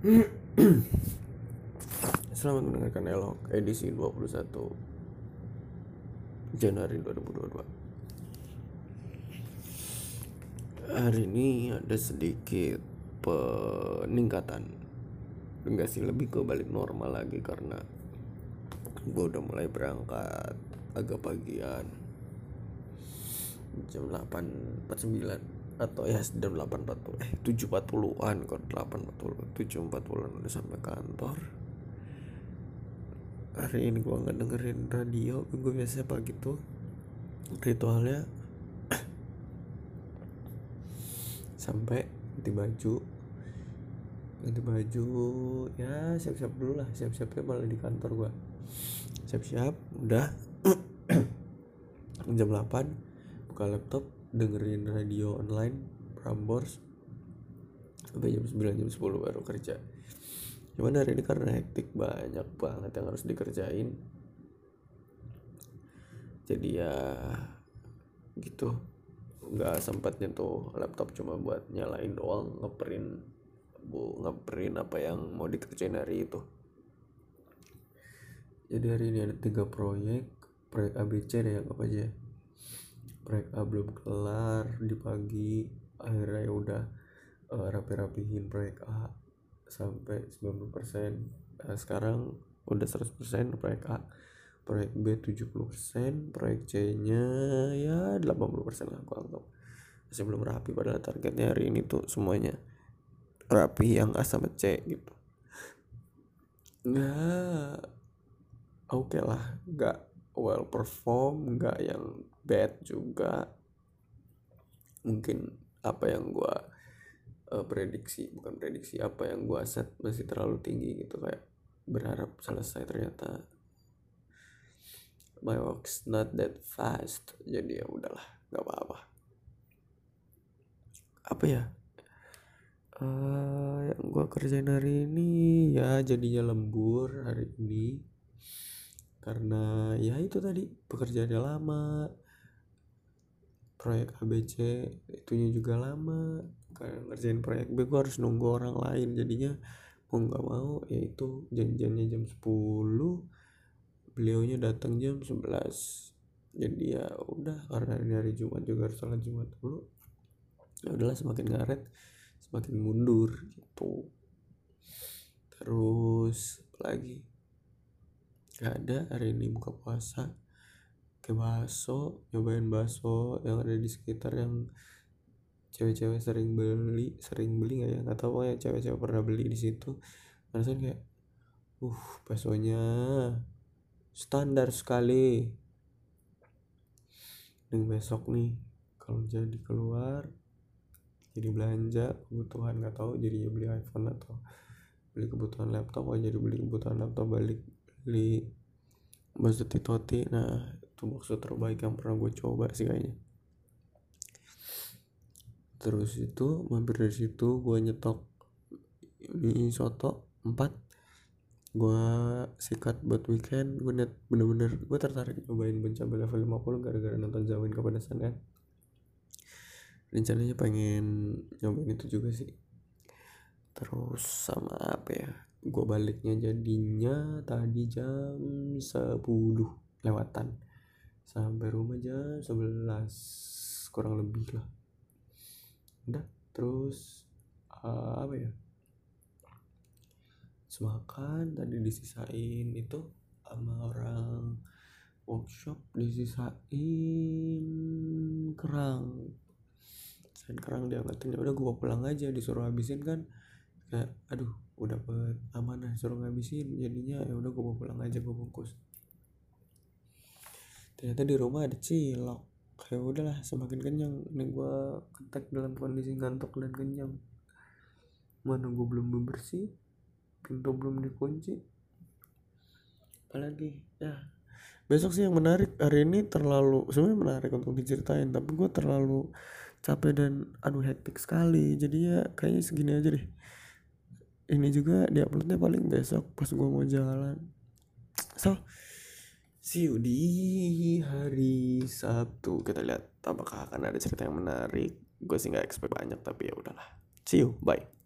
Selamat mendengarkan Elok edisi 21 Januari 2022 Hari ini ada sedikit peningkatan. Enggak sih lebih ke balik normal lagi karena Gue udah mulai berangkat agak pagian. Jam 8.49 atau ya jam 8.40 eh 7.40an kok 8.40 7.40an udah sampai kantor. Hari ini gua nggak dengerin radio gue biasa pagi tuh ritualnya sampai ganti baju. Ganti baju ya siap-siap dulu lah. Siap-siapnya malah di kantor gua. Siap-siap udah. Jam 8 buka laptop dengerin radio online Prambors sampai jam 9 jam 10 baru kerja. Cuman hari ini karena hektik banyak banget yang harus dikerjain. Jadi ya gitu. Nggak sempat nyentuh laptop cuma buat nyalain doang ngeprint bu ngeprint apa yang mau dikerjain hari itu. Jadi hari ini ada tiga proyek proyek ABC deh yang apa aja proyek A belum kelar di pagi. Akhirnya ya udah uh, rapi-rapihin proyek A sampai 90% nah, sekarang udah 100% proyek A. Proyek B 70% proyek C nya ya 80% lah aku anggap. Masih belum rapi padahal targetnya hari ini tuh semuanya rapi yang A sama C gitu. Nggak oke okay lah nggak well perform nggak yang bad juga. Mungkin apa yang gua uh, prediksi bukan prediksi apa yang gua set masih terlalu tinggi gitu. Kayak berharap selesai ternyata. My work's not that fast jadi ya udahlah nggak apa-apa. Apa ya? Uh, yang gua kerjain hari ini ya jadinya lembur hari ini karena ya itu tadi pekerjaannya lama proyek ABC itunya juga lama karena ngerjain proyek B gue harus nunggu orang lain. Jadinya mau nggak mau yaitu janjiannya jam 10 beliaunya datang jam 11 jadi ya udah karena ini hari Jumat juga harus sholat Jumat dulu ya udahlah semakin ngaret semakin mundur gitu. Terus lagi gak ada hari ini buka puasa. Ke bakso nyobain bakso yang ada di sekitar yang cewek-cewek sering beli sering beli nggak ya? Nggak tahu ya cewek-cewek pernah beli di situ. Rasanya kayak uh baksonya standar sekali. Dan besok nih kalau jadi keluar jadi belanja kebutuhan nggak tahu jadi beli iPhone atau beli kebutuhan laptop atau jadi beli kebutuhan laptop balik beli bakso titoti. Nah itu bakso terbaik yang pernah gue coba sih kayaknya. Terus itu mampir dari situ gue nyetok mie soto 4 gue sikat buat weekend gue net bener-bener gue tertarik cobain mencapai level 50 gara-gara nonton Zawin kepedesan kan? Rencananya pengen nyobain itu juga sih terus sama apa ya gue baliknya jadinya tadi jam 10 lewatan. Sampai rumah jam 11 kurang lebih lah. Udah terus uh, apa ya? Semakan tadi disisain itu sama orang workshop disisain kerang. Dan kerang dia ngatain udah gue pulang aja disuruh habisin kan kayak aduh udah dapet amanah suruh ngabisin jadinya ya udah gue mau pulang aja gue bungkus. Ternyata di rumah ada cilok. Kayak udahlah semakin kenyang. Ini gue ketek dalam kondisi ngantuk dan kenyang. Mana gue belum bebersih pintu belum dikunci. Apalagi? Ya besok sih yang menarik hari ini terlalu sebenarnya menarik untuk diceritain tapi gue terlalu capek dan aduh hektik sekali. Jadi ya kayaknya segini aja deh ini juga diuploadnya paling besok pas gue mau jalan. So see you di hari Sabtu. Kita lihat apakah akan ada cerita yang menarik. Gue sih nggak expect banyak tapi ya udahlah. See you bye